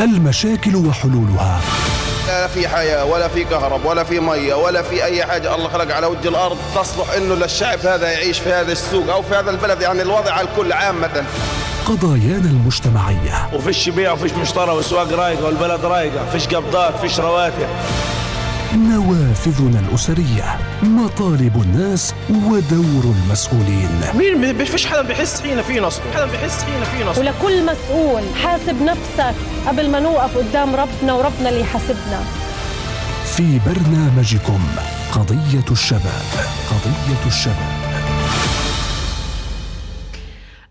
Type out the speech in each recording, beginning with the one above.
المشاكل وحلولها. لا في حياة ولا في كهرب ولا في مية ولا في أي حاجة الله خلق على وجه الأرض تصلح إنه للشعب هذا يعيش في هذا السوق أو في هذا البلد. يعني الوضع على الكل عامة قضايانا المجتمعية. وفيش بيع وفيش مشترى والسواق رايقة والبلد رايقة فيش قبضات فيش رواتب. نوافذنا الأسرية مطالب الناس ودور المسؤولين. مين ما فيش حدا بيحس حين في نصب حدا بيحس حين في نصب. ولكل مسؤول حاسب نفسك قبل ما نوقف قدام ربنا وربنا اللي يحاسبنا. في برنامجكم قضية الشباب قضية الشباب.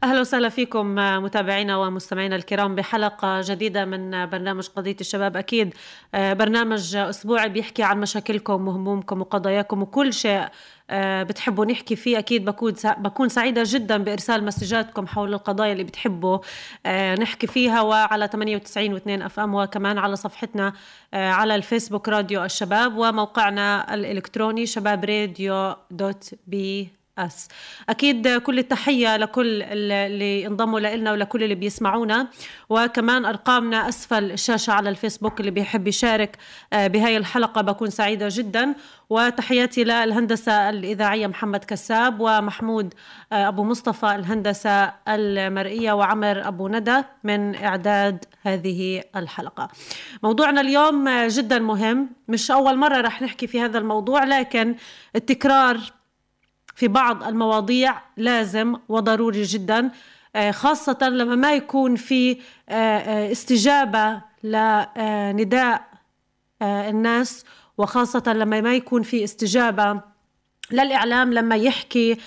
أهلا وسهلا فيكم متابعينا ومستمعينا الكرام بحلقة جديدة من برنامج قضية الشباب. أكيد برنامج أسبوعي بيحكي عن مشاكلكم وهمومكم وقضاياكم وكل شيء بتحبوا نحكي فيه. أكيد بكون بكون سعيدة جدا بإرسال مسجاتكم حول القضايا اللي بتحبوا نحكي فيها وعلى 98 و2 FM وكمان على صفحتنا على الفيسبوك راديو الشباب وموقعنا الإلكتروني شباب radio dot PS. أكيد كل التحية لكل اللي انضموا لنا ولكل اللي بيسمعونا. وكمان أرقامنا أسفل الشاشة على الفيسبوك اللي بيحب يشارك بهاي الحلقة بكون سعيدة جدا. وتحياتي للهندسة الإذاعية محمد كساب ومحمود أبو مصطفى الهندسة المرئية وعمر أبو ندى من إعداد هذه الحلقة. موضوعنا اليوم جدا مهم. مش أول مرة رح نحكي في هذا الموضوع لكن التكرار في بعض المواضيع لازم وضروري جدا خاصة لما ما يكون في استجابة لنداء الناس وخاصة لما ما يكون في استجابة للإعلام لما يحكي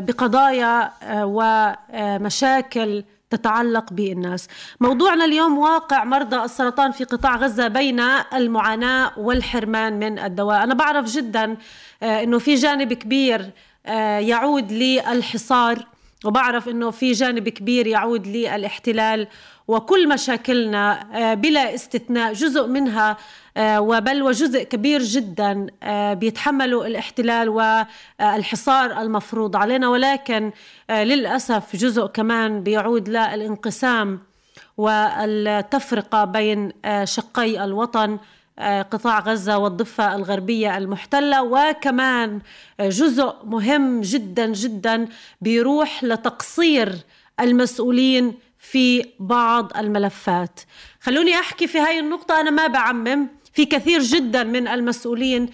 بقضايا ومشاكل تتعلق بالناس. موضوعنا اليوم واقع مرضى السرطان في قطاع غزة بين المعاناة والحرمان من الدواء. أنا بعرف جدا أنه في جانب كبير يعود للحصار وبعرف أنه في جانب كبير يعود للاحتلال وكل مشاكلنا بلا استثناء جزء منها وبل وجزء كبير جدا بيتحملوا الاحتلال والحصار المفروض علينا. ولكن للأسف جزء كمان بيعود للانقسام والتفرقة بين شقي الوطن قطاع غزة والضفة الغربية المحتلة وكمان جزء مهم جدا جدا بيروح لتقصير المسؤولين في بعض الملفات. خلوني أحكي في هاي النقطة أنا ما بعمم. في كثير جدا من المسؤولين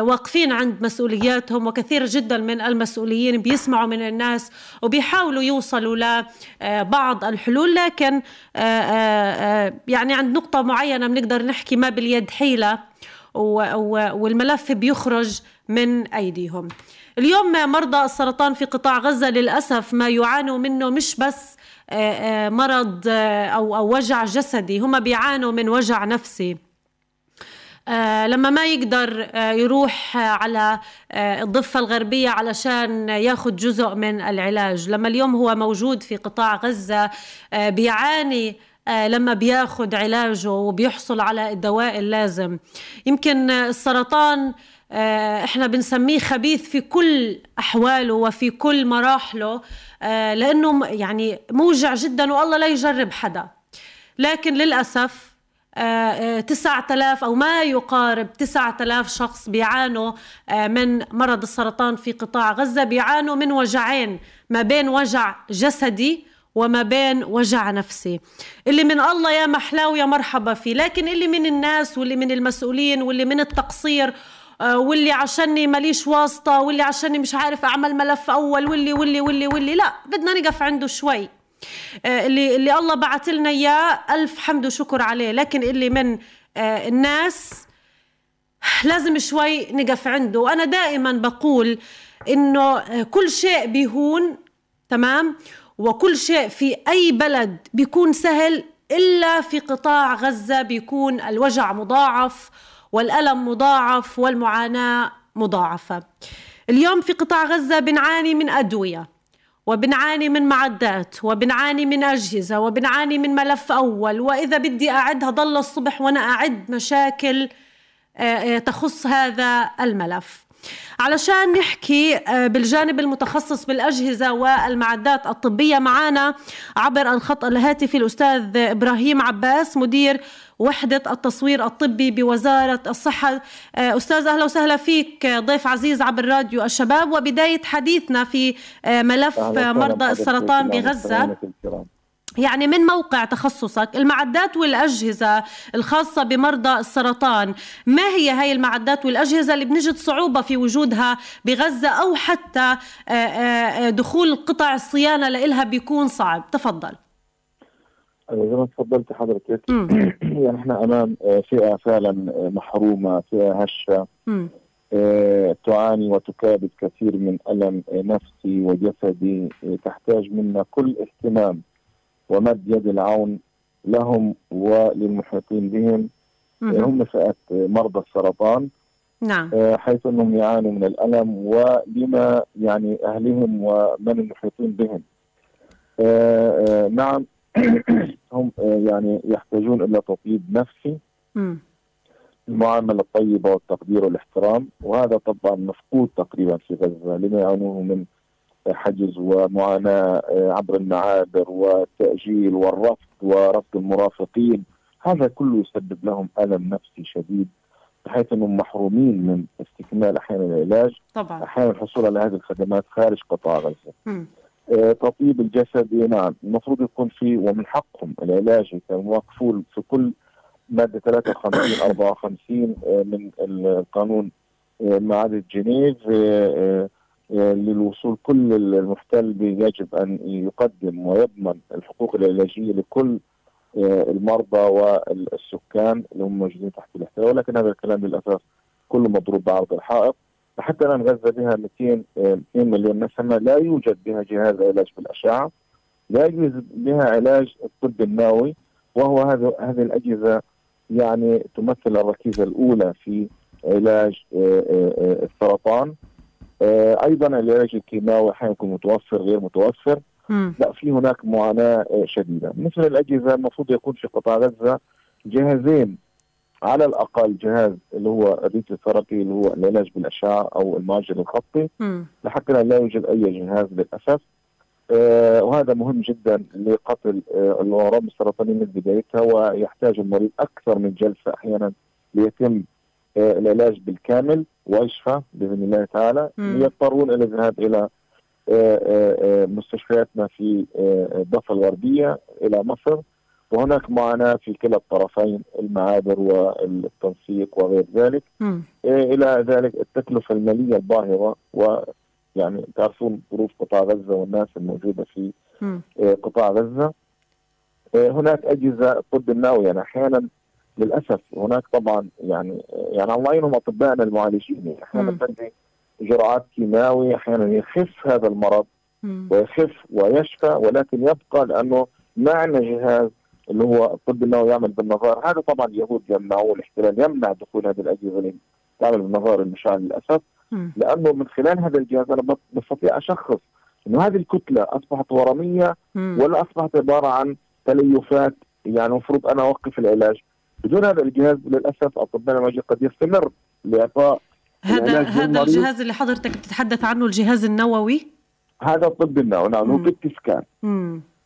واقفين عند مسؤولياتهم وكثير جدا من المسؤولين بيسمعوا من الناس وبيحاولوا يوصلوا لبعض الحلول. لكن يعني عند نقطة معينة بنقدر نحكي ما باليد حيلة والملف بيخرج من أيديهم. اليوم مرضى السرطان في قطاع غزة للأسف ما يعانوا منه مش بس مرض أو, أو وجع جسدي. هم بيعانوا من وجع نفسي. لما ما يقدر يروح على الضفة الغربية علشان ياخد جزء من العلاج. لما اليوم هو موجود في قطاع غزة بيعاني لما بياخد علاجه وبيحصل على الدواء اللازم. يمكن السرطان إحنا بنسميه خبيث في كل أحواله وفي كل مراحله لأنه يعني موجع جدا والله لا يجرب حدا. لكن للأسف تسعة آلاف أو ما يقارب تسعة آلاف شخص بيعانوا من مرض السرطان في قطاع غزة بيعانوا من وجعين ما بين وجع جسدي وما بين وجع نفسي. اللي من الله يا محلاو يا مرحبا فيه لكن اللي من الناس واللي من المسؤولين واللي من التقصير واللي عشاني ماليش واسطة واللي عشاني مش عارف أعمل ملف أول واللي واللي واللي واللي لا بدنا نقف عنده شوي. اللي اللي الله بعت لنا إياه ألف حمد وشكر عليه. لكن اللي من الناس لازم شوي نقف عنده. وأنا دائما بقول إنه كل شيء بيهون تمام؟ وكل شيء في أي بلد بيكون سهل إلا في قطاع غزة بيكون الوجع مضاعف. والألم مضاعف والمعاناة مضاعفة. اليوم في قطاع غزة بنعاني من أدوية وبنعاني من معدات وبنعاني من أجهزة وبنعاني من ملف أول وإذا بدي أعدها ضل الصبح وأنا أعد مشاكل تخص هذا الملف. علشان نحكي آه، بالجانب المتخصص بالأجهزة والمعدات الطبية معنا عبر الخط الهاتفي الأستاذ إبراهيم عباس مدير وحدة التصوير الطبي بوزارة الصحة. آه، أستاذ أهلا وسهلا فيك ضيف عزيز عبر راديو الشباب. وبداية حديثنا في آه، ملف مرضى السرطان بغزة. يعني من موقع تخصصك المعدات والأجهزة الخاصة بمرضى السرطان. ما هي هاي المعدات والأجهزة اللي بنجد صعوبة في وجودها بغزة أو حتى آه، آه، دخول قطع الصيانة لإلها بيكون صعب؟ تفضل. زي ما تفضلت حضرتك. يعني إحنا أمام آه، فئة فعلا محرومة فئة هشة. تعاني وتكابد كثير من ألم نفسي وجسدي. تحتاج منا كل اهتمام. ومد يد العون لهم وللمحيطين بهم. هم فئة مرضى السرطان. نعم. آه، حيث أنهم يعانوا من الألم ولما يعني أهلهم ومن المحيطين بهم. آه، آه، نعم. هم يعني يحتاجون إلى تطيب نفسي. المعاملة الطيبة والتقدير والاحترام. وهذا طبعا مفقود تقريبا في غزة لما يعانوه من حجز ومعاناة آه، عبر المعابر والتاجيل والرفض ورفض المرافقين. هذا كله يسبب لهم ألم نفسي شديد بحيث أنهم محرومين من استكمال أحيانا العلاج طبعا. أحيانا الحصول على هذه الخدمات خارج قطاع غزة. آه تطيب الجسد نعم المفروض يكون في ومن حقهم العلاج مكفول في كل مادة 53 54 آه من القانون آه معاهده جنيف آه للوصول كل المحتل يجب أن يقدم ويضمن الحقوق العلاجية لكل آه، المرضى والسكان اللي هم موجودين تحت الاحتلال. ولكن هذا الكلام للأسف كله مضروب بعرض الحائط. حتى الآن غزة بها 200 2 آه، مليون نسمة لا يوجد بها جهاز علاج بالأشعة. لا يوجد بها علاج الطب النووي. وهو هذا هذه الأجهزة يعني تمثل الركيزة الأولى في علاج آه، السرطان آه، أيضا العلاج الكيماوي أحيانا يكون متوفر غير متوفر. م. لا في هناك معاناة آه، شديدة. مثل الأجهزة المفروض يكون في قطاع غزة جهازين. على الأقل جهاز اللي هو الريت الثيرابي اللي هو العلاج بالأشعة أو المعجل الخطي. لحتى لا يوجد أي جهاز للأسف. آه وهذا مهم جدا لقتل آه الاورام السرطانيه من بدايتها ويحتاج المريض أكثر من جلسة أحيانا ليتم آه العلاج بالكامل ويشفى بإذن الله تعالى يضطرون إلى الذهاب إلى آه، آه، آه، مستشفياتنا في الضفه الغربية إلى مصر. وهناك معاناة في كلا الطرفين المعابر والتنسيق وغير ذلك. إلى ذلك التكلفة المالية الباهظه ويعني تعرفون ظروف قطاع غزة والناس الموجودة في قطاع غزة. هناك أجهزة الطب النووي يعني أحيانا للأسف هناك طبعا يعني يعني الله يعينهم اطبائنا المعالجين. يعني أحيانا تنتهي جرعات كيماوي أحيانا يخف هذا المرض ويخف ويشفى ولكن يبقى لأنه ما عندنا جهاز اللي هو الطب النووي يعمل بالنظار. هذا طبعا اليهود يمنعوه والاحتلال يمنع دخول هذه الأجهزة اللي تعمل بالنظائر المشعة للأسف. لأنه من خلال هذا الجهاز أنا بستطيع أشخص إنه هذه الكتلة أصبحت ورمية ولا أصبحت عبارة عن تليفات. يعني المفروض أنا أوقف العلاج. بدون هذا الجهاز للأسف اطباء العلاج قد يستمر لإعطاء هذا هذا الجهاز اللي حضرتك بتتحدث عنه الجهاز النووي؟ هذا الطب النووي نعم هو PET scan.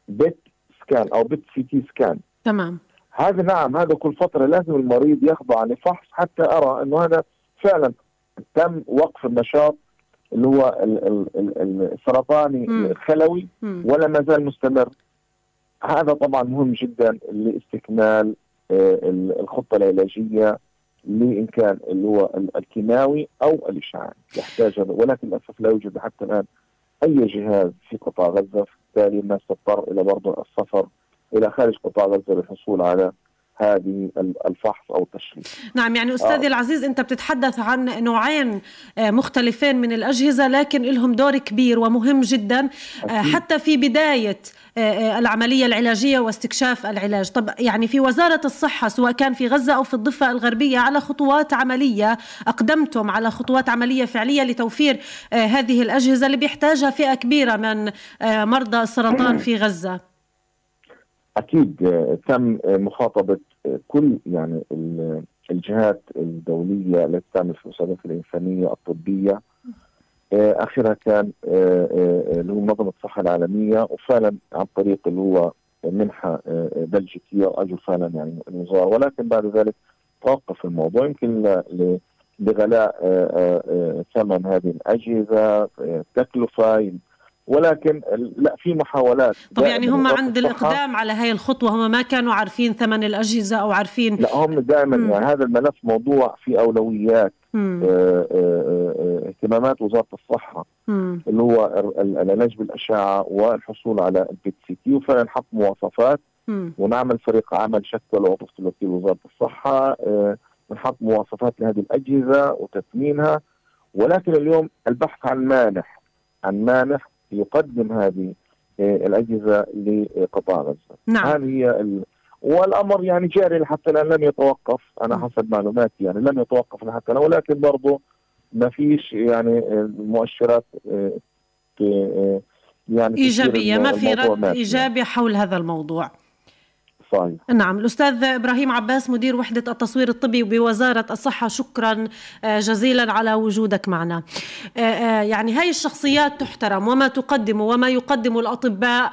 PET scan أو PET CT scan. تمام. هذا نعم هذا كل فترة لازم المريض يخضع لفحص حتى أرى إنه هذا فعلا تم وقف النشاط اللي هو السرطاني الخلوي ولا ما زال مستمر. هذا طبعا مهم جدا لاستكمال الخطة العلاجية لأن كان اللي هو الكيماوي أو الإشعاعي. يحتاج ولكن للأسف لا يوجد حتى الآن أي جهاز في قطاع غزة. بالتالي الناس تضطر إلى برضه السفر إلى خارج قطاع غزة للحصول على هذه الفحص أو التشخيص. نعم يعني أستاذي آه. العزيز أنت بتتحدث عن نوعين آه، مختلفين من الأجهزة لكن لهم دور كبير ومهم جدا آه، أكيد. حتى في بداية آه، العملية العلاجية واستكشاف العلاج، طب يعني في وزارة الصحة سواء كان في غزة أو في الضفة الغربية على خطوات عملية أقدمتم على خطوات عملية فعلية لتوفير هذه الأجهزة اللي بيحتاجها فئة كبيرة من مرضى السرطان في غزة. أكيد تم مخاطبة كل يعني الجهات الدولية التي تعمل في المساعدات الإنسانية الطبية. آه، آخرها كان آه، آه، اللي هو منظمة الصحة العالمية وفعلا عن طريق اللي هو منحة بلجيكية واجوا فعلا يعني الوزاره ولكن بعد ذلك توقف الموضوع. يمكن لغلاء ثمن هذه الأجهزة تكلفة ولكن لا في محاولات. طب يعني هم عند الإقدام على هاي الخطوة هم ما كانوا عارفين ثمن الأجهزة أو عارفين لا هم دائما يعني هذا الملف موضوع في أولويات آه، آه، آه، اهتمامات وزارة الصحة مم. اللي هو العلاج بالاشعه والحصول على ال PET CT وفعلا حط مواصفات. مم. ونعمل فريق عمل شكل وظيفه الوكيل وزارة الصحة بنحط مواصفات لهذه الأجهزة وتثمينها. ولكن اليوم البحث عن مانح عن مانح يقدم هذه الأجهزة لقطاع غزة. نعم. هذه هي ال... والأمر يعني جاري حتى الآن لم يتوقف أنا حسب معلوماتي يعني لم يتوقف حتى الآن ولكن برضه ما فيش يعني مؤشرات آه، آه، يعني إيجابية ما في رد إيجابي حول هذا الموضوع صحيح. نعم الأستاذ إبراهيم عباس مدير وحدة التصوير الطبي بوزارة الصحة شكرا آه، جزيلا على وجودك معنا. آه، آه، يعني هاي الشخصيات تحترم وما تقدمه وما يقدمه الأطباء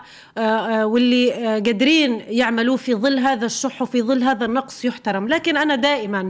واللي قادرين يعملوه في ظل هذا الشح وفي ظل هذا النقص يحترم. لكن أنا دائما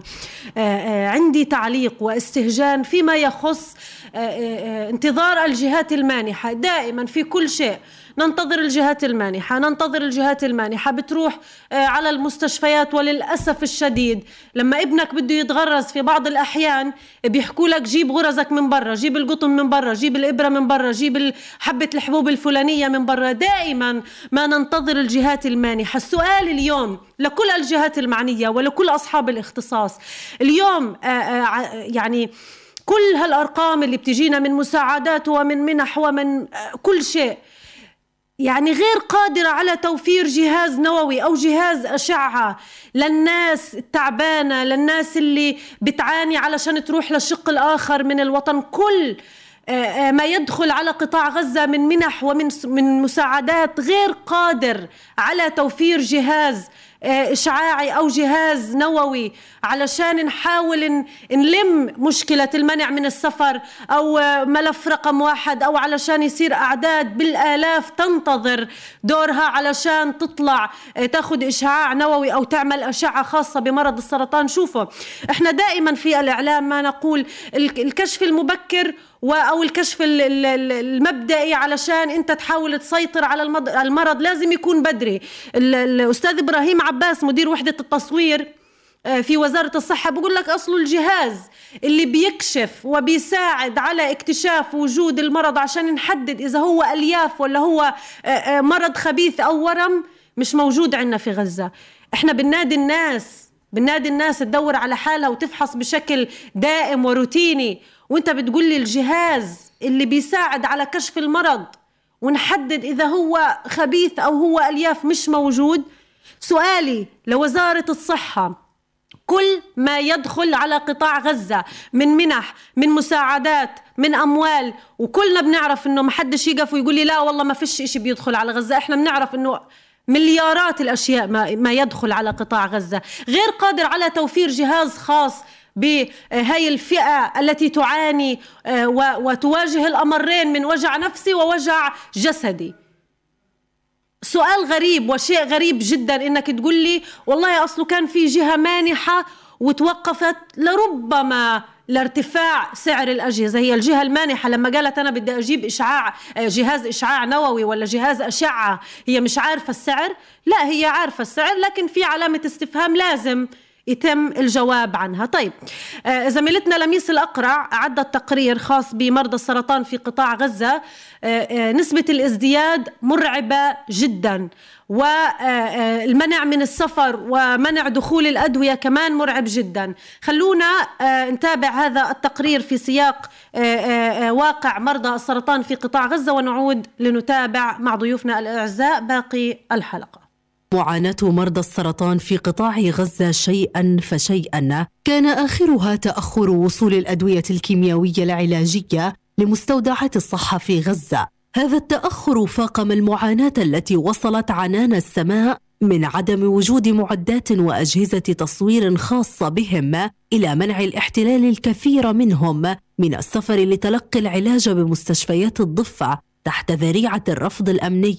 عندي تعليق واستهجان فيما يخص انتظار الجهات المانحة. دائما في كل شيء ننتظر الجهات المانحة ننتظر الجهات المانحة بتروح آه، على المستشفيات وللأسف الشديد لما ابنك بده يتغرز في بعض الأحيان بيحكوا لك جيب غرزك من برا جيب القطن من برا جيب الإبرة من برا جيب حبة الحبوب الفلانية من برا دائما ما ننتظر الجهات المانحة. السؤال اليوم لكل الجهات المعنية ولكل أصحاب الاختصاص اليوم آه، آه، يعني كل هالأرقام اللي بتجينا من مساعدات ومن منح ومن كل شيء يعني غير قادرة على توفير جهاز نووي أو جهاز أشعة للناس التعبانة للناس اللي بتعاني علشان تروح للشق الآخر من الوطن. كل آه، آه، ما يدخل على قطاع غزة من منح ومن من مساعدات غير قادر على توفير جهاز إشعاعي أو جهاز نووي علشان نحاول نلم مشكلة المنع من السفر أو ملف رقم واحد أو علشان يصير أعداد بالآلاف تنتظر دورها علشان تطلع آه، تاخد إشعاع نووي أو تعمل أشعة خاصة بمرض السرطان. شوفوا إحنا دائما في الإعلام ما نقول الكشف المبكر أو الكشف المبدئي علشان أنت تحاول تسيطر على المرض لازم يكون بدري. الأستاذ إبراهيم عباس مدير وحدة التصوير آه، في وزارة الصحة بقول لك أصله الجهاز اللي بيكشف وبيساعد على اكتشاف وجود المرض عشان نحدد إذا هو ألياف ولا هو آه، آه، مرض خبيث أو ورم مش موجود عندنا في غزة. إحنا بننادي الناس بننادي الناس تدور على حالها وتفحص بشكل دائم وروتيني. وأنت بتقول لي الجهاز اللي بيساعد على كشف المرض ونحدد إذا هو خبيث أو هو ألياف مش موجود سؤالي لوزارة الصحة. كل ما يدخل على قطاع غزة من منح من مساعدات من أموال وكلنا بنعرف أنه ما حدش يقف ويقول لي لا والله ما فيش إشي بيدخل على غزة. إحنا بنعرف أنه مليارات الأشياء ما, ما يدخل على قطاع غزة. غير قادر على توفير جهاز خاص بهاي الفئة التي تعاني آه، وتواجه الأمرين من وجع نفسي ووجع جسدي. سؤال غريب وشيء غريب جدا إنك تقول لي والله أصله كان في جهة مانحة وتوقفت لربما لارتفاع سعر الأجهزة. هي الجهة المانحة لما قالت أنا بدي أجيب إشعاع آه، جهاز إشعاع نووي ولا جهاز أشعة هي مش عارفة السعر؟ لا هي عارفة السعر لكن في علامة استفهام لازم. يتم الجواب عنها. طيب آه زميلتنا لميس الأقرع عدت تقرير خاص بمرضى السرطان في قطاع غزة. آه آه نسبة الازدياد مرعبة جدا والمنع من السفر ومنع دخول الأدوية كمان مرعب جدا. خلونا نتابع هذا التقرير في سياق واقع مرضى السرطان في قطاع غزة ونعود لنتابع مع ضيوفنا الأعزاء باقي الحلقة. معاناة مرضى السرطان في قطاع غزة شيئا فشيئا. كان آخرها تأخر وصول الأدوية الكيميائية العلاجية لمستودعات الصحة في غزة. هذا التأخر فاقم المعاناة التي وصلت عنان السماء من عدم وجود معدات وأجهزة تصوير خاصة بهم إلى منع الاحتلال الكثير منهم من السفر لتلقي العلاج بمستشفيات الضفة تحت ذريعة الرفض الأمني.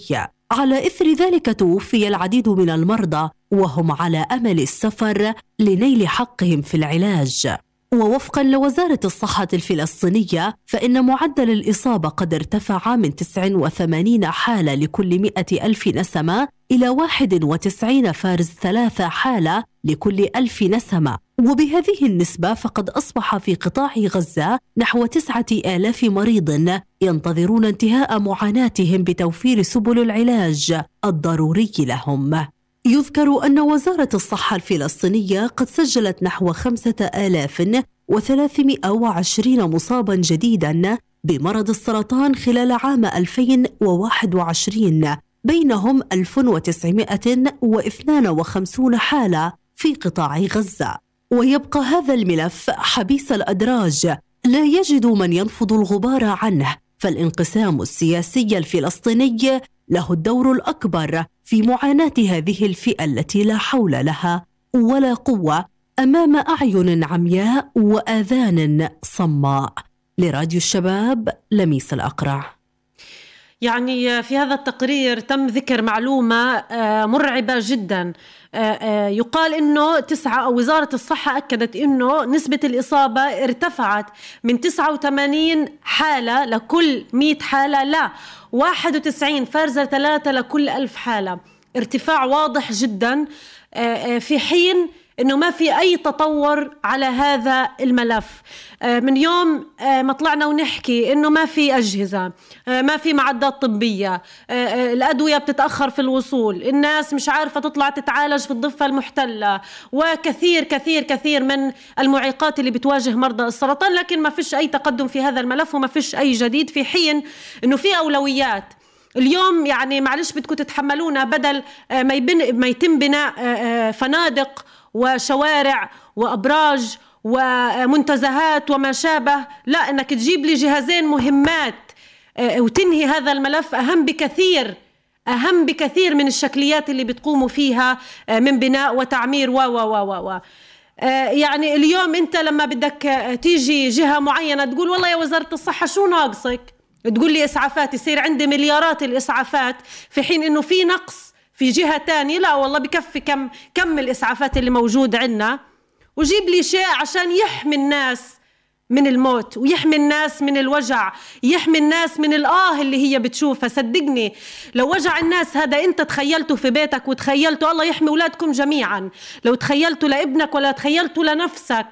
على إثر ذلك توفي العديد من المرضى وهم على أمل السفر لنيل حقهم في العلاج. ووفقا لوزارة الصحة الفلسطينية فإن معدل الإصابة قد ارتفع من 89 حالة لكل 100 ألف نسمة إلى 91 فارز ثلاثة حالة لكل ألف نسمة. وبهذه النسبة فقد أصبح في قطاع غزة نحو تسعة آلاف مريض ينتظرون انتهاء معاناتهم بتوفير سبل العلاج الضروري لهم. يذكر أن وزارة الصحة الفلسطينية قد سجلت نحو خمسة آلاف وثلاثمائة وعشرين مصابا جديدا بمرض السرطان خلال عام 2021 بينهم 1952 حالة في قطاع غزة. ويبقى هذا الملف حبيس الأدراج. لا يجد من ينفض الغبار عنه فالانقسام السياسي الفلسطيني له الدور الأكبر في معاناة هذه الفئة التي لا حول لها ولا قوة أمام أعين عمياء وآذان صماء. لراديو الشباب لميس الأقرع. يعني في هذا التقرير تم ذكر معلومة آه، مرعبة جدا. آه، آه، يقال إنه تسعة أو وزارة الصحة أكدت إنه نسبة الإصابة ارتفعت من 89 حالة لكل 100 حالة لا 91 فارزة ثلاثة لكل ألف حالة. ارتفاع واضح جدا. في حين إنه ما في أي تطور على هذا الملف. آه، من يوم آه، ما طلعنا ونحكي إنه ما في أجهزة آه، ما في معدات طبية الأدوية بتتأخر في الوصول الناس مش عارفة تطلع تتعالج في الضفة المحتلة وكثير كثير كثير من المعيقات اللي بتواجه مرضى السرطان لكن ما فيش أي تقدم في هذا الملف وما فيش أي جديد في حين إنه في أولويات. اليوم يعني معلش بدكم تتحملونا بدل ما, يبن ما يتم بناء فنادق وشوارع وأبراج ومنتزهات وما شابه. لا إنك تجيب لي جهازين مهمات آه، وتنهي هذا الملف أهم بكثير أهم بكثير من الشكليات اللي بتقوموا فيها آه، من بناء وتعمير و و و و آه، يعني اليوم أنت لما بدك تيجي جهة معينة تقول والله يا وزارة الصحة شو ناقصك؟ تقول لي إسعافات يصير عندي مليارات الإسعافات في حين إنه في نقص في جهة تانية لا والله بكفي كم كم الإسعافات اللي موجود عندنا. وجيب لي شيء عشان يحمي الناس من الموت ويحمي الناس من الوجع يحمي الناس من الآه اللي هي بتشوفها. صدقني لو وجع الناس هذا أنت تخيلته في بيتك وتخيلته الله يحمي أولادكم جميعا. لو تخيلته لابنك ولا تخيلته لنفسك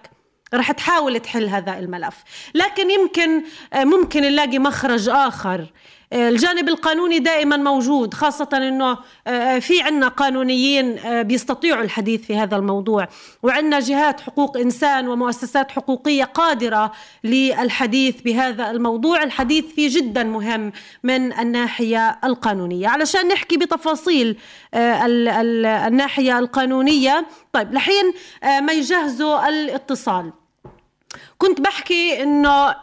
رح تحاول تحل هذا الملف. لكن يمكن ممكن نلاقي مخرج آخر. الجانب القانوني دائما موجود خاصة أنه آه، في عنا قانونيين آه، بيستطيعوا الحديث في هذا الموضوع. وعندنا جهات حقوق إنسان ومؤسسات حقوقية قادرة للحديث بهذا الموضوع. الحديث فيه جدا مهم من الناحية القانونية. علشان نحكي بتفاصيل آه، الناحية القانونية طيب لحين ما يجهزوا الاتصال. كنت بحكي إنه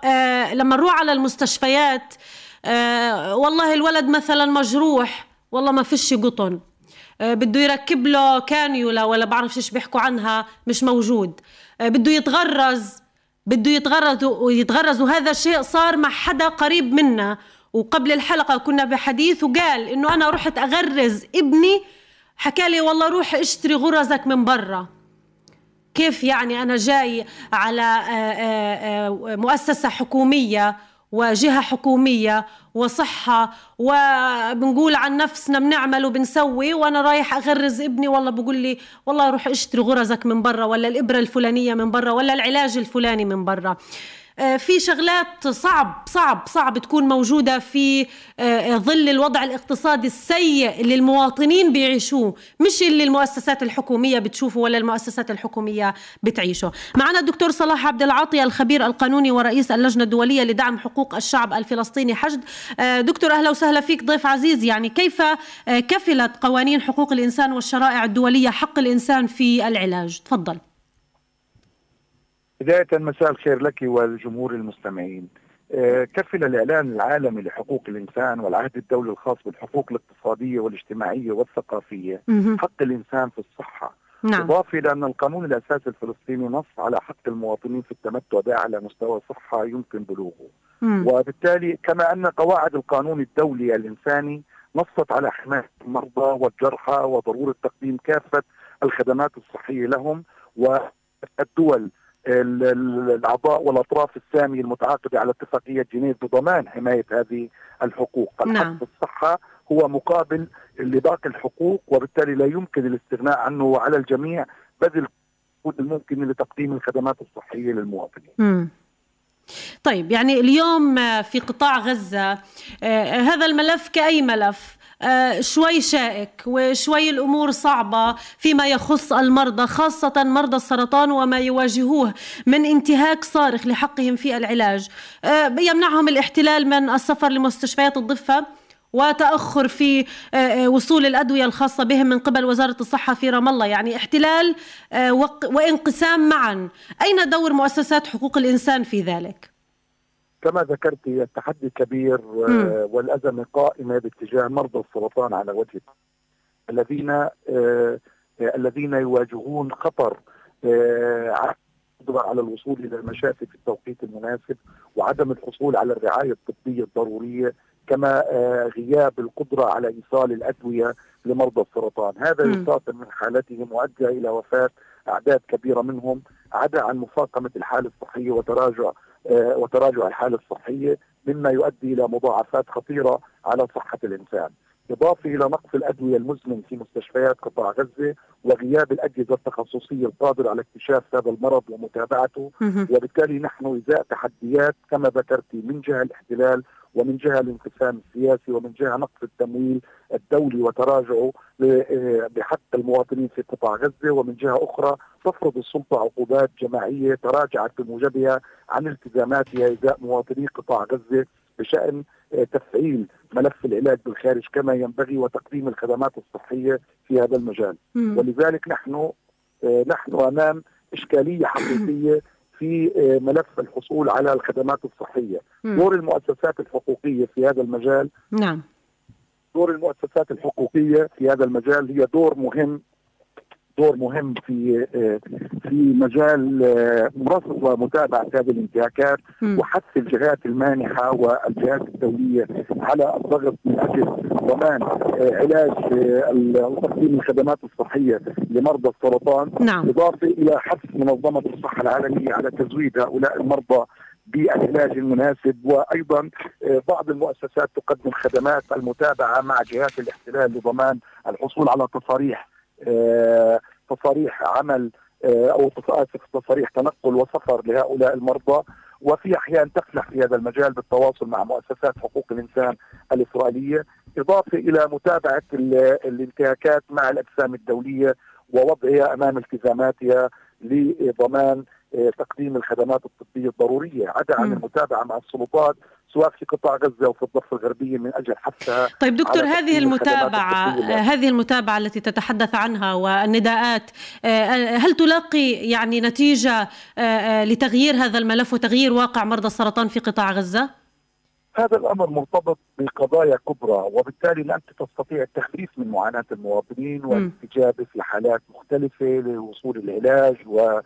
لما نروح على المستشفيات آه والله الولد مثلا مجروح والله ما فيش قطن. آه بده يركب له كانيولا ولا بعرف إيش بيحكوا عنها مش موجود. آه بده يتغرز بده يتغرز ويتغرز. وهذا الشيء صار مع حدا قريب منا. وقبل الحلقة كنا بحديث وقال إنه أنا رحت أغرز ابني حكى لي والله روح اشتري غرزك من برا. كيف يعني أنا جاي على مؤسسة حكومية وجهة حكومية وصحة وبنقول عن نفسنا بنعمل وبنسوي وأنا رايح أغرز ابني والله بقول لي والله روح اشتري غرزك من برا ولا الإبرة الفلانية من برا ولا العلاج الفلاني من برا. في شغلات صعب صعب صعب تكون موجودة في آه، ظل الوضع الاقتصادي السيء اللي المواطنين بيعيشوه مش اللي المؤسسات الحكومية بتشوفه ولا المؤسسات الحكومية بتعيشه. معنا الدكتور صلاح عبد العاطي الخبير القانوني ورئيس اللجنة الدولية لدعم حقوق الشعب الفلسطيني حشد. آه، دكتور أهلا وسهلا فيك ضيف عزيز. يعني كيف كفلت قوانين حقوق الإنسان والشرائع الدولية حق الإنسان في العلاج؟ تفضل. بداية مساء الخير لك والجمهور المستمعين آه، كفل الإعلان العالمي لحقوق الإنسان والعهد الدولي الخاص بالحقوق الاقتصادية والاجتماعية والثقافية. حق الإنسان في الصحة نعم إضافة إلى أن القانون الأساسي الفلسطيني نص على حق المواطنين في التمتع بأعلى مستوى صحة يمكن بلوغه مم. وبالتالي كما أن قواعد القانون الدولي الإنساني نصت على حماية المرضى والجرحى وضرورة تقديم كافة الخدمات الصحية لهم والدول ال- ال- الأعضاء والأطراف السامية المتعاقدة على اتفاقية جنيف بضمان حماية هذه الحقوق الحق نعم. في الصحة هو مقابل لباقي الحقوق وبالتالي لا يمكن الاستغناء عنه وعلى الجميع بذل كل الممكن لتقديم الخدمات الصحية للمواطنين مم. طيب يعني اليوم في قطاع غزة آه، هذا الملف كأي ملف شوي شائك وشوي الأمور صعبة فيما يخص المرضى خاصة مرضى السرطان وما يواجهوه من انتهاك صارخ لحقهم في العلاج. آه، يمنعهم الاحتلال من السفر لمستشفيات الضفة وتأخر في آه، آه، وصول الأدوية الخاصة بهم من قبل وزارة الصحة في رام الله. يعني احتلال آه، وانقسام معا. أين دور مؤسسات حقوق الإنسان في ذلك؟ كما ذكرت التحدي كبير والأزمة قائمة باتجاه مرضى السرطان على وجه الذين آه، الذين يواجهون خطر آه، القدرة على الوصول إلى المشافي في التوقيت المناسب وعدم الحصول على الرعاية الطبية الضرورية كما آه، غياب القدرة على إيصال الأدوية لمرضى السرطان. هذا. يساطر من حالتهم وأدى إلى وفاة أعداد كبيرة منهم عدا عن مفاقمة الحالة الصحية وتراجع آه، وتراجع الحالة الصحية مما يؤدي إلى مضاعفات خطيرة على صحة الإنسان إضافة إلى نقص الأدوية المزمن في مستشفيات قطاع غزة وغياب الأجهزة التخصصية القادرة على اكتشاف هذا المرض ومتابعته. وبالتالي نحن إزاء تحديات كما ذكرت من جهة الاحتلال ومن جهة الانقسام السياسي ومن جهة نقص التمويل الدولي وتراجعه ل- آه، بحق المواطنين في قطاع غزة ومن جهة أخرى تفرض السلطة عقوبات جماعية تراجعت بموجبها عن التزاماتها إزاء مواطني قطاع غزة بشأن آه، تفعيل ملف العلاج بالخارج كما ينبغي وتقديم الخدمات الصحية في هذا المجال. ولذلك نحن آه، نحن أمام إشكالية حقيقية في آه، ملف الحصول على الخدمات الصحية، مم. دور المؤسسات الحقوقية في هذا المجال، نعم. دور المؤسسات الحقوقية في هذا المجال هي دور مهم دور مهم في آه، في مجال آه، رصد ومتابعة هذه الانتهاكات. وحث الجهات المانحة والجهات الدولية على الضغط من أجل ضمان آه، علاج وتقديم الخدمات الصحية لمرضى السرطان نعم إضافة إلى حث منظمة الصحة العالمية على تزويد هؤلاء المرضى بالعلاج المناسب وأيضا آه، بعض المؤسسات تقدم خدمات المتابعة مع جهات الاحتلال لضمان الحصول على تصاريح تصاريح عمل آه، تص- آسف، تصاريح تنقل وسفر لهؤلاء المرضى وفي أحيان تفلح في هذا المجال بالتواصل مع مؤسسات حقوق الإنسان الإسرائيلية إضافة إلى متابعة ال- الانتهاكات مع الأجسام الدولية ووضعها أمام التزاماتها لضمان آه، تقديم الخدمات الطبية الضرورية عدا عن. المتابعة مع السلطات سواء في قطاع غزة وفي الضفة الغربية من أجل حثها طيب دكتور هذه الطبية. هذه المتابعة التي تتحدث عنها والنداءات آه، هل تلاقي يعني نتيجة آه، آه، لتغيير هذا الملف وتغيير واقع مرضى السرطان في قطاع غزة؟ هذا الأمر مرتبط بقضايا كبرى وبالتالي لا انت تستطيع التخفيف من معاناة المواطنين والاستجابه في حالات مختلفة لوصول العلاج و آه،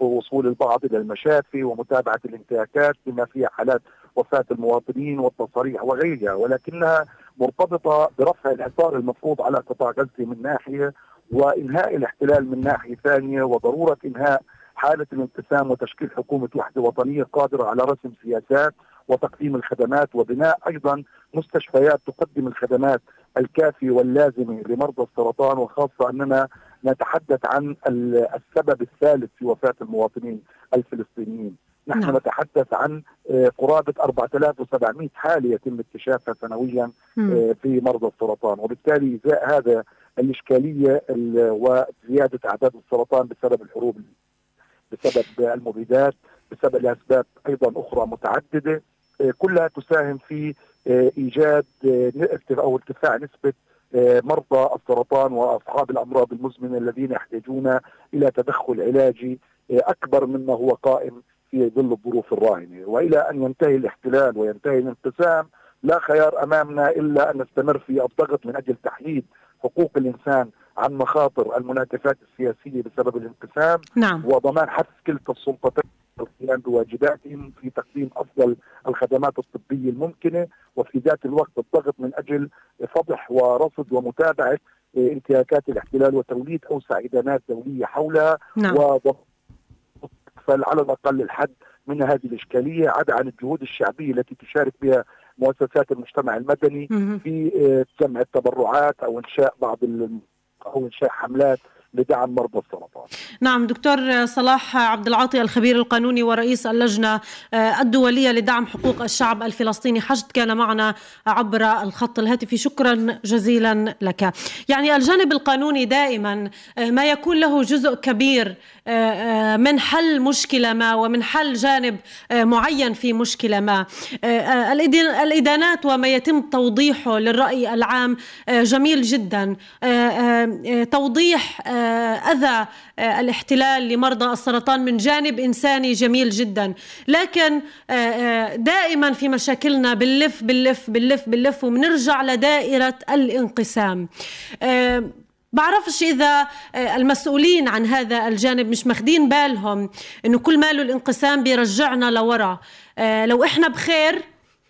وصول البعض إلى المشافي ومتابعة الانتهاكات بما فيها حالات وفاة المواطنين والتصاريح وغيرها ولكنها مرتبطة برفع الاثار المفروض على قطاع غزة من ناحية وإنهاء الاحتلال من ناحية ثانية وضرورة إنهاء حالة الانقسام وتشكيل حكومة وحدة وطنية قادرة على رسم سياسات وتقديم الخدمات وبناء أيضا مستشفيات تقدم الخدمات الكافية واللازمة لمرضى السرطان وخاصة أننا نتحدث عن ال- السبب الثالث في وفاة المواطنين الفلسطينيين. نحن نعم. نتحدث عن آه، قرابة 4700 حاله يتم اكتشافها سنويا. آه، في مرضى السرطان وبالتالي إزاء هذا الإشكالية ال- وزيادة أعداد السرطان بسبب الحروب بسبب المبيدات بسبب لأسباب أيضا أخرى متعددة آه، كلها تساهم في إيجاد آه، ارتفاع آه، مرضى السرطان وأصحاب الأمراض المزمنة الذين يحتاجون إلى تدخل علاجي أكبر مما هو قائم في ظل الظروف الراهنة وإلى أن ينتهي الاحتلال وينتهي الانقسام لا خيار أمامنا إلا أن نستمر في الضغط من أجل تحديد حقوق الإنسان عن مخاطر المناكفات السياسية بسبب الانقسام نعم. وضمان حث كلتا السلطتين القيام بواجباتهم في تقديم أفضل الخدمات الطبية الممكنة وفي ذات الوقت الضغط من أجل فضح ورصد ومتابعة انتهاكات الاحتلال وتوليد اوسع ادانات دولية حولها نعم. على الأقل الحد من هذه الإشكالية عدا عن الجهود الشعبية التي تشارك بها مؤسسات المجتمع المدني في آه، جمع التبرعات أو إنشاء بعض أو إنشاء حملات لدعم مرضى السرطان. نعم دكتور صلاح عبد العاطي الخبير القانوني ورئيس اللجنة آه، الدولية لدعم حقوق الشعب الفلسطيني حشد كان معنا عبر الخط الهاتفي شكرا جزيلا لك. يعني الجانب القانوني دائما ما يكون له جزء كبير من حل مشكلة ما ومن حل جانب معين في مشكلة ما. الإدانات وما يتم توضيحه للرأي العام جميل جدا. توضيح أذى آه، الاحتلال لمرضى السرطان من جانب إنساني جميل جدا. لكن آه، آه، دائما في مشاكلنا بنلف بنلف بنلف بنلف وبنرجع لدائرة الانقسام. بعرفش إذا المسؤولين عن هذا الجانب مش ماخدين بالهم إنه كل ماله الانقسام بيرجعنا لورا. لو إحنا بخير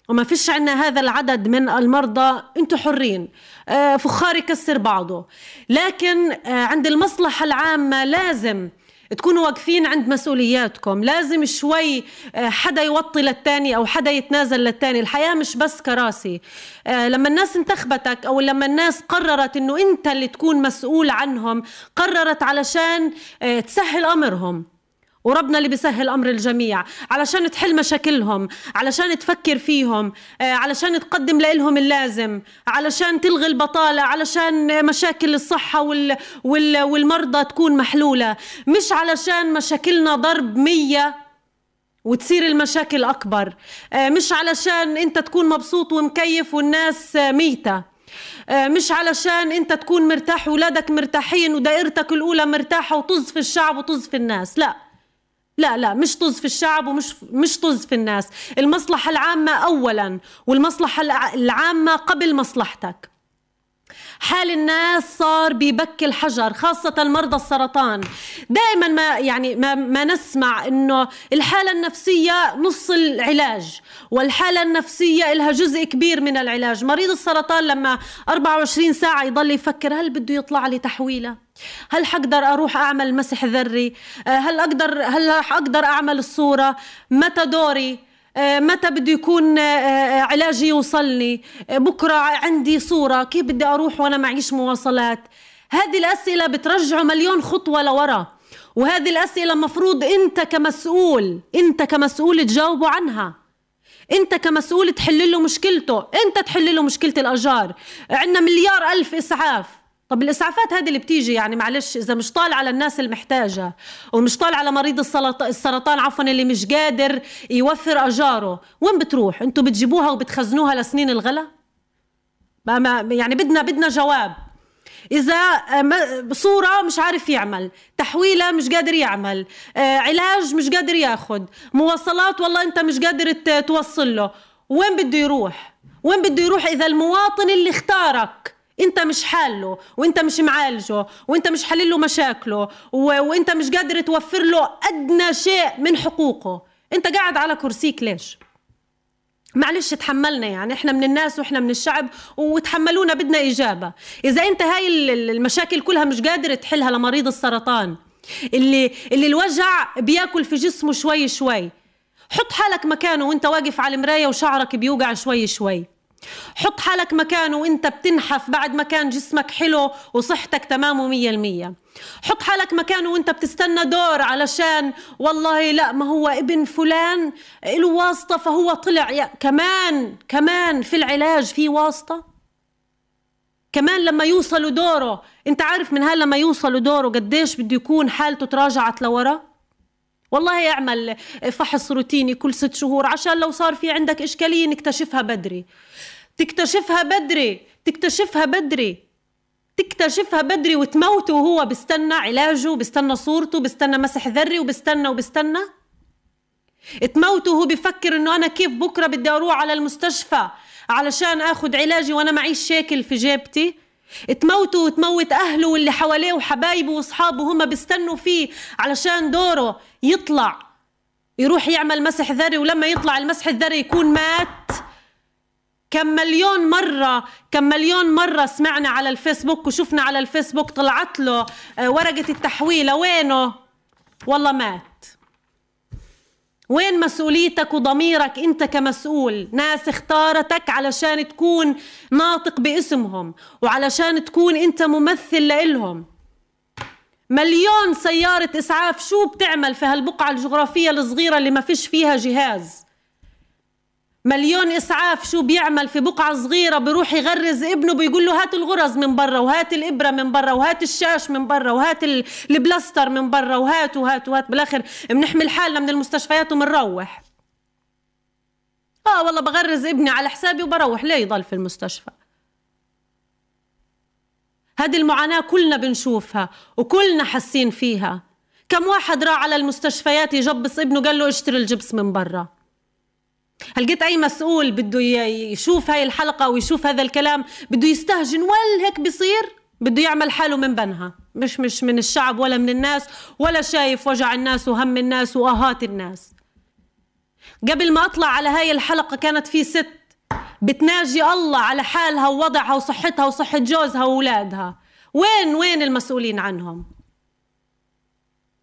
وما فيش عنا هذا العدد من المرضى أنتم حرين. آه، فخار يكسر بعضه. لكن آه، عند المصلحة العامة لازم تكونوا واقفين عند مسؤولياتكم. لازم شوي آه، حدا يوطي للتاني أو حدا يتنازل للتاني. الحياة مش بس كراسي. لما الناس انتخبتك أو لما الناس قررت إنه أنت اللي تكون مسؤول عنهم قررت علشان تسهل أمرهم. وربنا اللي بيسهل أمر الجميع. علشان تحل مشاكلهم علشان تفكر فيهم آه، علشان تقدم لهم اللازم علشان تلغي البطالة علشان مشاكل الصحة وال... وال... والمرضى تكون محلولة. مش علشان مشاكلنا ضرب مية وتصير المشاكل أكبر آه، مش علشان أنت تكون مبسوط ومكيف والناس ميتة آه، مش علشان أنت تكون مرتاح ولادك مرتاحين ودائرتك الأولى مرتاحة وطز في الشعب وطز في الناس. لا. لا لا مش طز في الشعب ومش مش طز في الناس. المصلحة العامة أولا والمصلحة العامة قبل مصلحتك. حال الناس صار ببكي الحجر خاصة مرضى السرطان. دائما ما يعني ما, ما نسمع إنه الحالة النفسية نص العلاج والحالة النفسية لها جزء كبير من العلاج. مريض السرطان لما 24 ساعة يضل يفكر هل بده يطلع لي تحويلة؟ هل حقدر أروح أعمل مسح ذري؟ هل أقدر هل راح أقدر أعمل الصورة؟ متى دوري؟ آه، متى بده يكون آه، آه، علاجي يوصلني؟ بكرة عندي صورة كيف بدي أروح وأنا معيش مواصلات؟ هذه الأسئلة بترجعه مليون خطوة لورا وهذه الأسئلة مفروض أنت كمسؤول أنت كمسؤول تجاوبه عنها. أنت كمسؤول تحل له مشكلته أنت تحل له مشكلة الاجار عندنا مليار ألف إسعاف. طب الإسعافات هذه اللي بتيجي يعني معلش إذا مش طالع على الناس المحتاجة ومش طالع على مريض السرطان عفوا اللي مش قادر يوفر أجاره وين بتروح؟ أنتوا بتجيبوها وبتخزنوها لسنين الغلا؟ يعني بدنا بدنا جواب. إذا صورة مش عارف يعمل تحويلة مش قادر يعمل آه، علاج مش قادر ياخذ مواصلات والله أنت مش قادر توصل له وين بده يروح؟ وين بده يروح إذا المواطن اللي اختارك؟ انت مش حاله وانت مش معالجه وانت مش حلل له مشاكله و... وانت مش قادر توفر له أدنى شيء من حقوقه. انت قاعد على كرسيك ليش؟ معلش تحملنا يعني إحنا من الناس وإحنا من الشعب وتحملونا بدنا إجابة. إذا انت هاي المشاكل كلها مش قادر تحلها لمريض السرطان اللي اللي الوجع بياكل في جسمه شوي شوي حط حالك مكانه وانت واقف على المراية وشعرك بيوقع شوي شوي. حط حالك مكانه وانت بتنحف بعد ما كان جسمك حلو وصحتك تمام ومية المية. حط حالك مكانه وانت بتستنى دور علشان والله لا ما هو ابن فلان له واسطة فهو طلع. يا كمان كمان في العلاج في واسطة. كمان لما يوصلوا دوره انت عارف من هال لما يوصلوا دوره قديش بده يكون حالته تراجعت لورا؟ والله اعمل فحص روتيني كل ست شهور عشان لو صار في عندك إشكالية نكتشفها بدري. تكتشفها بدري تكتشفها بدري تكتشفها بدري وتموته وهو بيستنى علاجه بيستنى صورته بيستنى مسح ذري وبيستنى وبيستنى. تموته وهو بيفكر إنه أنا كيف بكرة بدي أروح على المستشفى علشان آخذ علاجي وأنا معيش شاكل في جيبتي. تموته وتموت أهله واللي حواليه وحبايبه وأصحابه هم بيستنوا فيه علشان دوره يطلع يروح يعمل مسح ذري ولما يطلع المسح الذري يكون مات. كم مليون مرة كم مليون مرة سمعنا على الفيسبوك وشفنا على الفيسبوك طلعت له آه، ورقة التحويلة وينه؟ والله مات. وين مسؤوليتك وضميرك؟ انت كمسؤول. ناس اختارتك علشان تكون ناطق باسمهم وعلشان تكون انت ممثل لإلهم. مليون سيارة إسعاف شو بتعمل في هالبقعة الجغرافية الصغيرة اللي ما فيش فيها جهاز؟ مليون إسعاف شو بيعمل في بقعة صغيرة بيروح يغرز ابنه بيقول له هات الغرز من برا وهات الإبرة من برا وهات الشاش من برا وهات البلاستر من برا وهات وهات وهات. بالآخر بنحمل حالنا من المستشفيات وبنروح آه والله بغرز ابني على حسابي وبروح. ليه يضل في المستشفى. هذه المعاناة كلنا بنشوفها وكلنا حاسين فيها. كم واحد راح على المستشفيات يجبس ابنه قال له اشتري الجبس من برا؟ هل قلت أي مسؤول بده يشوف هاي الحلقة ويشوف هذا الكلام؟ بده يستهجن ولا هيك بصير بده يعمل حاله من بنها. مش مش من الشعب ولا من الناس ولا شايف وجع الناس وهم الناس وآهات الناس. قبل ما أطلع على هاي الحلقة كانت في ست بتناجي الله على حالها ووضعها وصحتها وصحة جوزها وأولادها. وين وين المسؤولين عنهم؟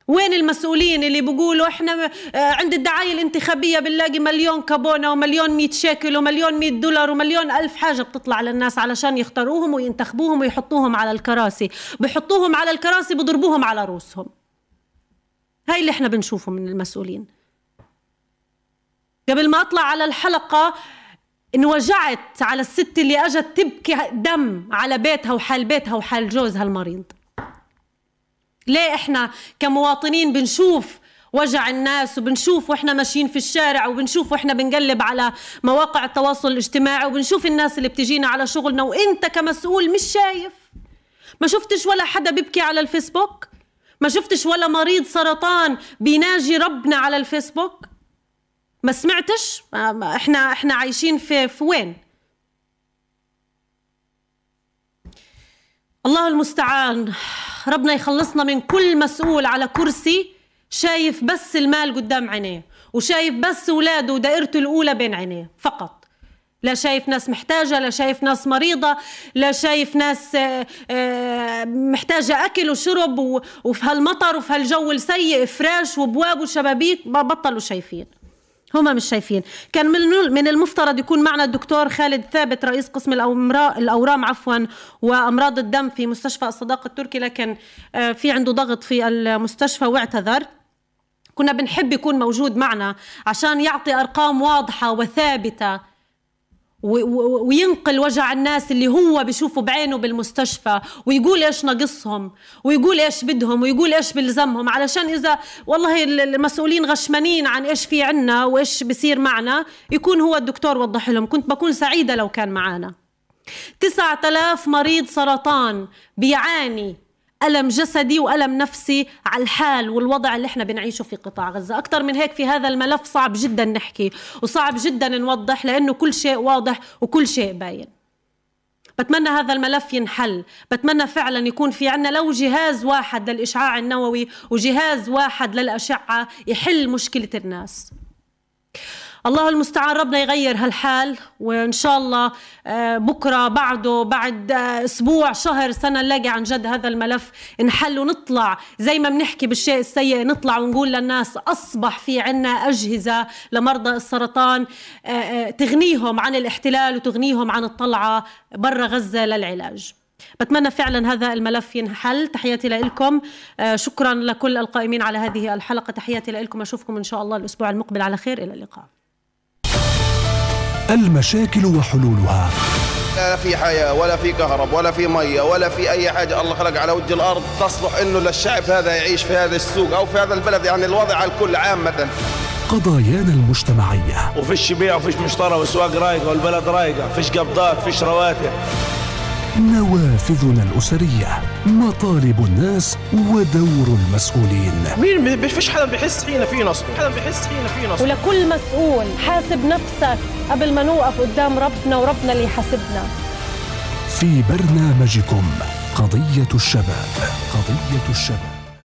وين المسؤولين اللي بيقولوا إحنا آه، عند الدعاية الانتخابية بنلاقي مليون كابونا ومليون مئة شيكل ومليون مئة دولار ومليون ألف حاجة بتطلع للناس علشان يختاروهم وينتخبوهم ويحطوهم على الكراسي. بحطوهم على الكراسي بضربوهم على رؤوسهم. هاي اللي إحنا بنشوفه من المسؤولين. قبل ما أطلع على الحلقة انوجعت على الست اللي أجت تبكي دم على بيتها وحال بيتها وحال جوزها المريض. ليه إحنا كمواطنين بنشوف وجع الناس وبنشوف وإحنا ماشيين في الشارع وبنشوف وإحنا بنقلب على مواقع التواصل الاجتماعي وبنشوف الناس اللي بتجينا على شغلنا وإنت كمسؤول مش شايف؟ ما شفتش ولا حدا بيبكي على الفيسبوك؟ ما شفتش ولا مريض سرطان بيناجي ربنا على الفيسبوك؟ ما سمعتش؟ إحنا إحنا عايشين في في وين؟ الله المستعان. ربنا يخلصنا من كل مسؤول على كرسي شايف بس المال قدام عينيه وشايف بس اولاده ودائرته الأولى بين عينيه فقط. لا شايف ناس محتاجة لا شايف ناس مريضة لا شايف ناس آه، آه، محتاجة أكل وشرب وفي هالمطر وفي هالجو السيء فراش وابواب وشبابيك بطلوا شايفين. هم مش شايفين. كان من من المفترض يكون معنا الدكتور خالد ثابت رئيس قسم الأورام عفوا وأمراض الدم في مستشفى الصداقة التركي لكن آه، في عنده ضغط في المستشفى واعتذر. كنا بنحب يكون موجود معنا عشان يعطي أرقام واضحة وثابتة. وينقل وجع الناس اللي هو بيشوفه بعينه بالمستشفى ويقول إيش ناقصهم ويقول إيش بدهم ويقول إيش بلزمهم علشان إذا والله المسؤولين غشمانين عن إيش في عنا وإيش بصير معنا يكون هو الدكتور وضح لهم. كنت بكون سعيدة لو كان معنا تسعة آلاف مريض سرطان بيعاني ألم جسدي وألم نفسي على الحال والوضع اللي إحنا بنعيشه في قطاع غزة. أكثر من هيك في هذا الملف صعب جدا نحكي وصعب جدا نوضح لأنه كل شيء واضح وكل شيء باين. بتمنى هذا الملف ينحل. بتمنى فعلا يكون في عنا لو جهاز واحد للإشعاع النووي وجهاز واحد للأشعة يحل مشكلة الناس. الله المستعان ربنا يغير هالحال وإن شاء الله آه، بكرة بعده بعد آه، أسبوع شهر سنة نلاقي عن جد هذا الملف انحل ونطلع. زي ما بنحكي بالشيء السيء نطلع ونقول للناس أصبح في عنا أجهزة لمرضى السرطان آه، تغنيهم عن الاحتلال وتغنيهم عن الطلعة برا غزة للعلاج. بتمنى فعلا هذا الملف ينحل. تحياتي لكم شكرا لكل القائمين على هذه الحلقة. تحياتي لكم أشوفكم إن شاء الله الأسبوع المقبل. على خير. إلى اللقاء. المشاكل وحلولها. لا في حياة ولا في كهرب ولا في مية ولا في أي حاجة الله خلق على وجه الأرض تصلح إنه للشعب هذا يعيش في هذا السوق أو في هذا البلد. يعني الوضع على الكل عامة قضايانا المجتمعية. وفيش بيع وفيش مشترى وسواق رايقة والبلد رايقة فيش قبضات فيش رواتب. نوافذنا الأسرية مطالب الناس ودور المسؤولين. مين فيش حدا بيحس حين في نصب حدا بيحس حين في نصب. ولكل مسؤول حاسب نفسك قبل ما نوقف قدام ربنا وربنا اللي يحاسبنا. في برنامجكم قضية الشباب قضية الشباب.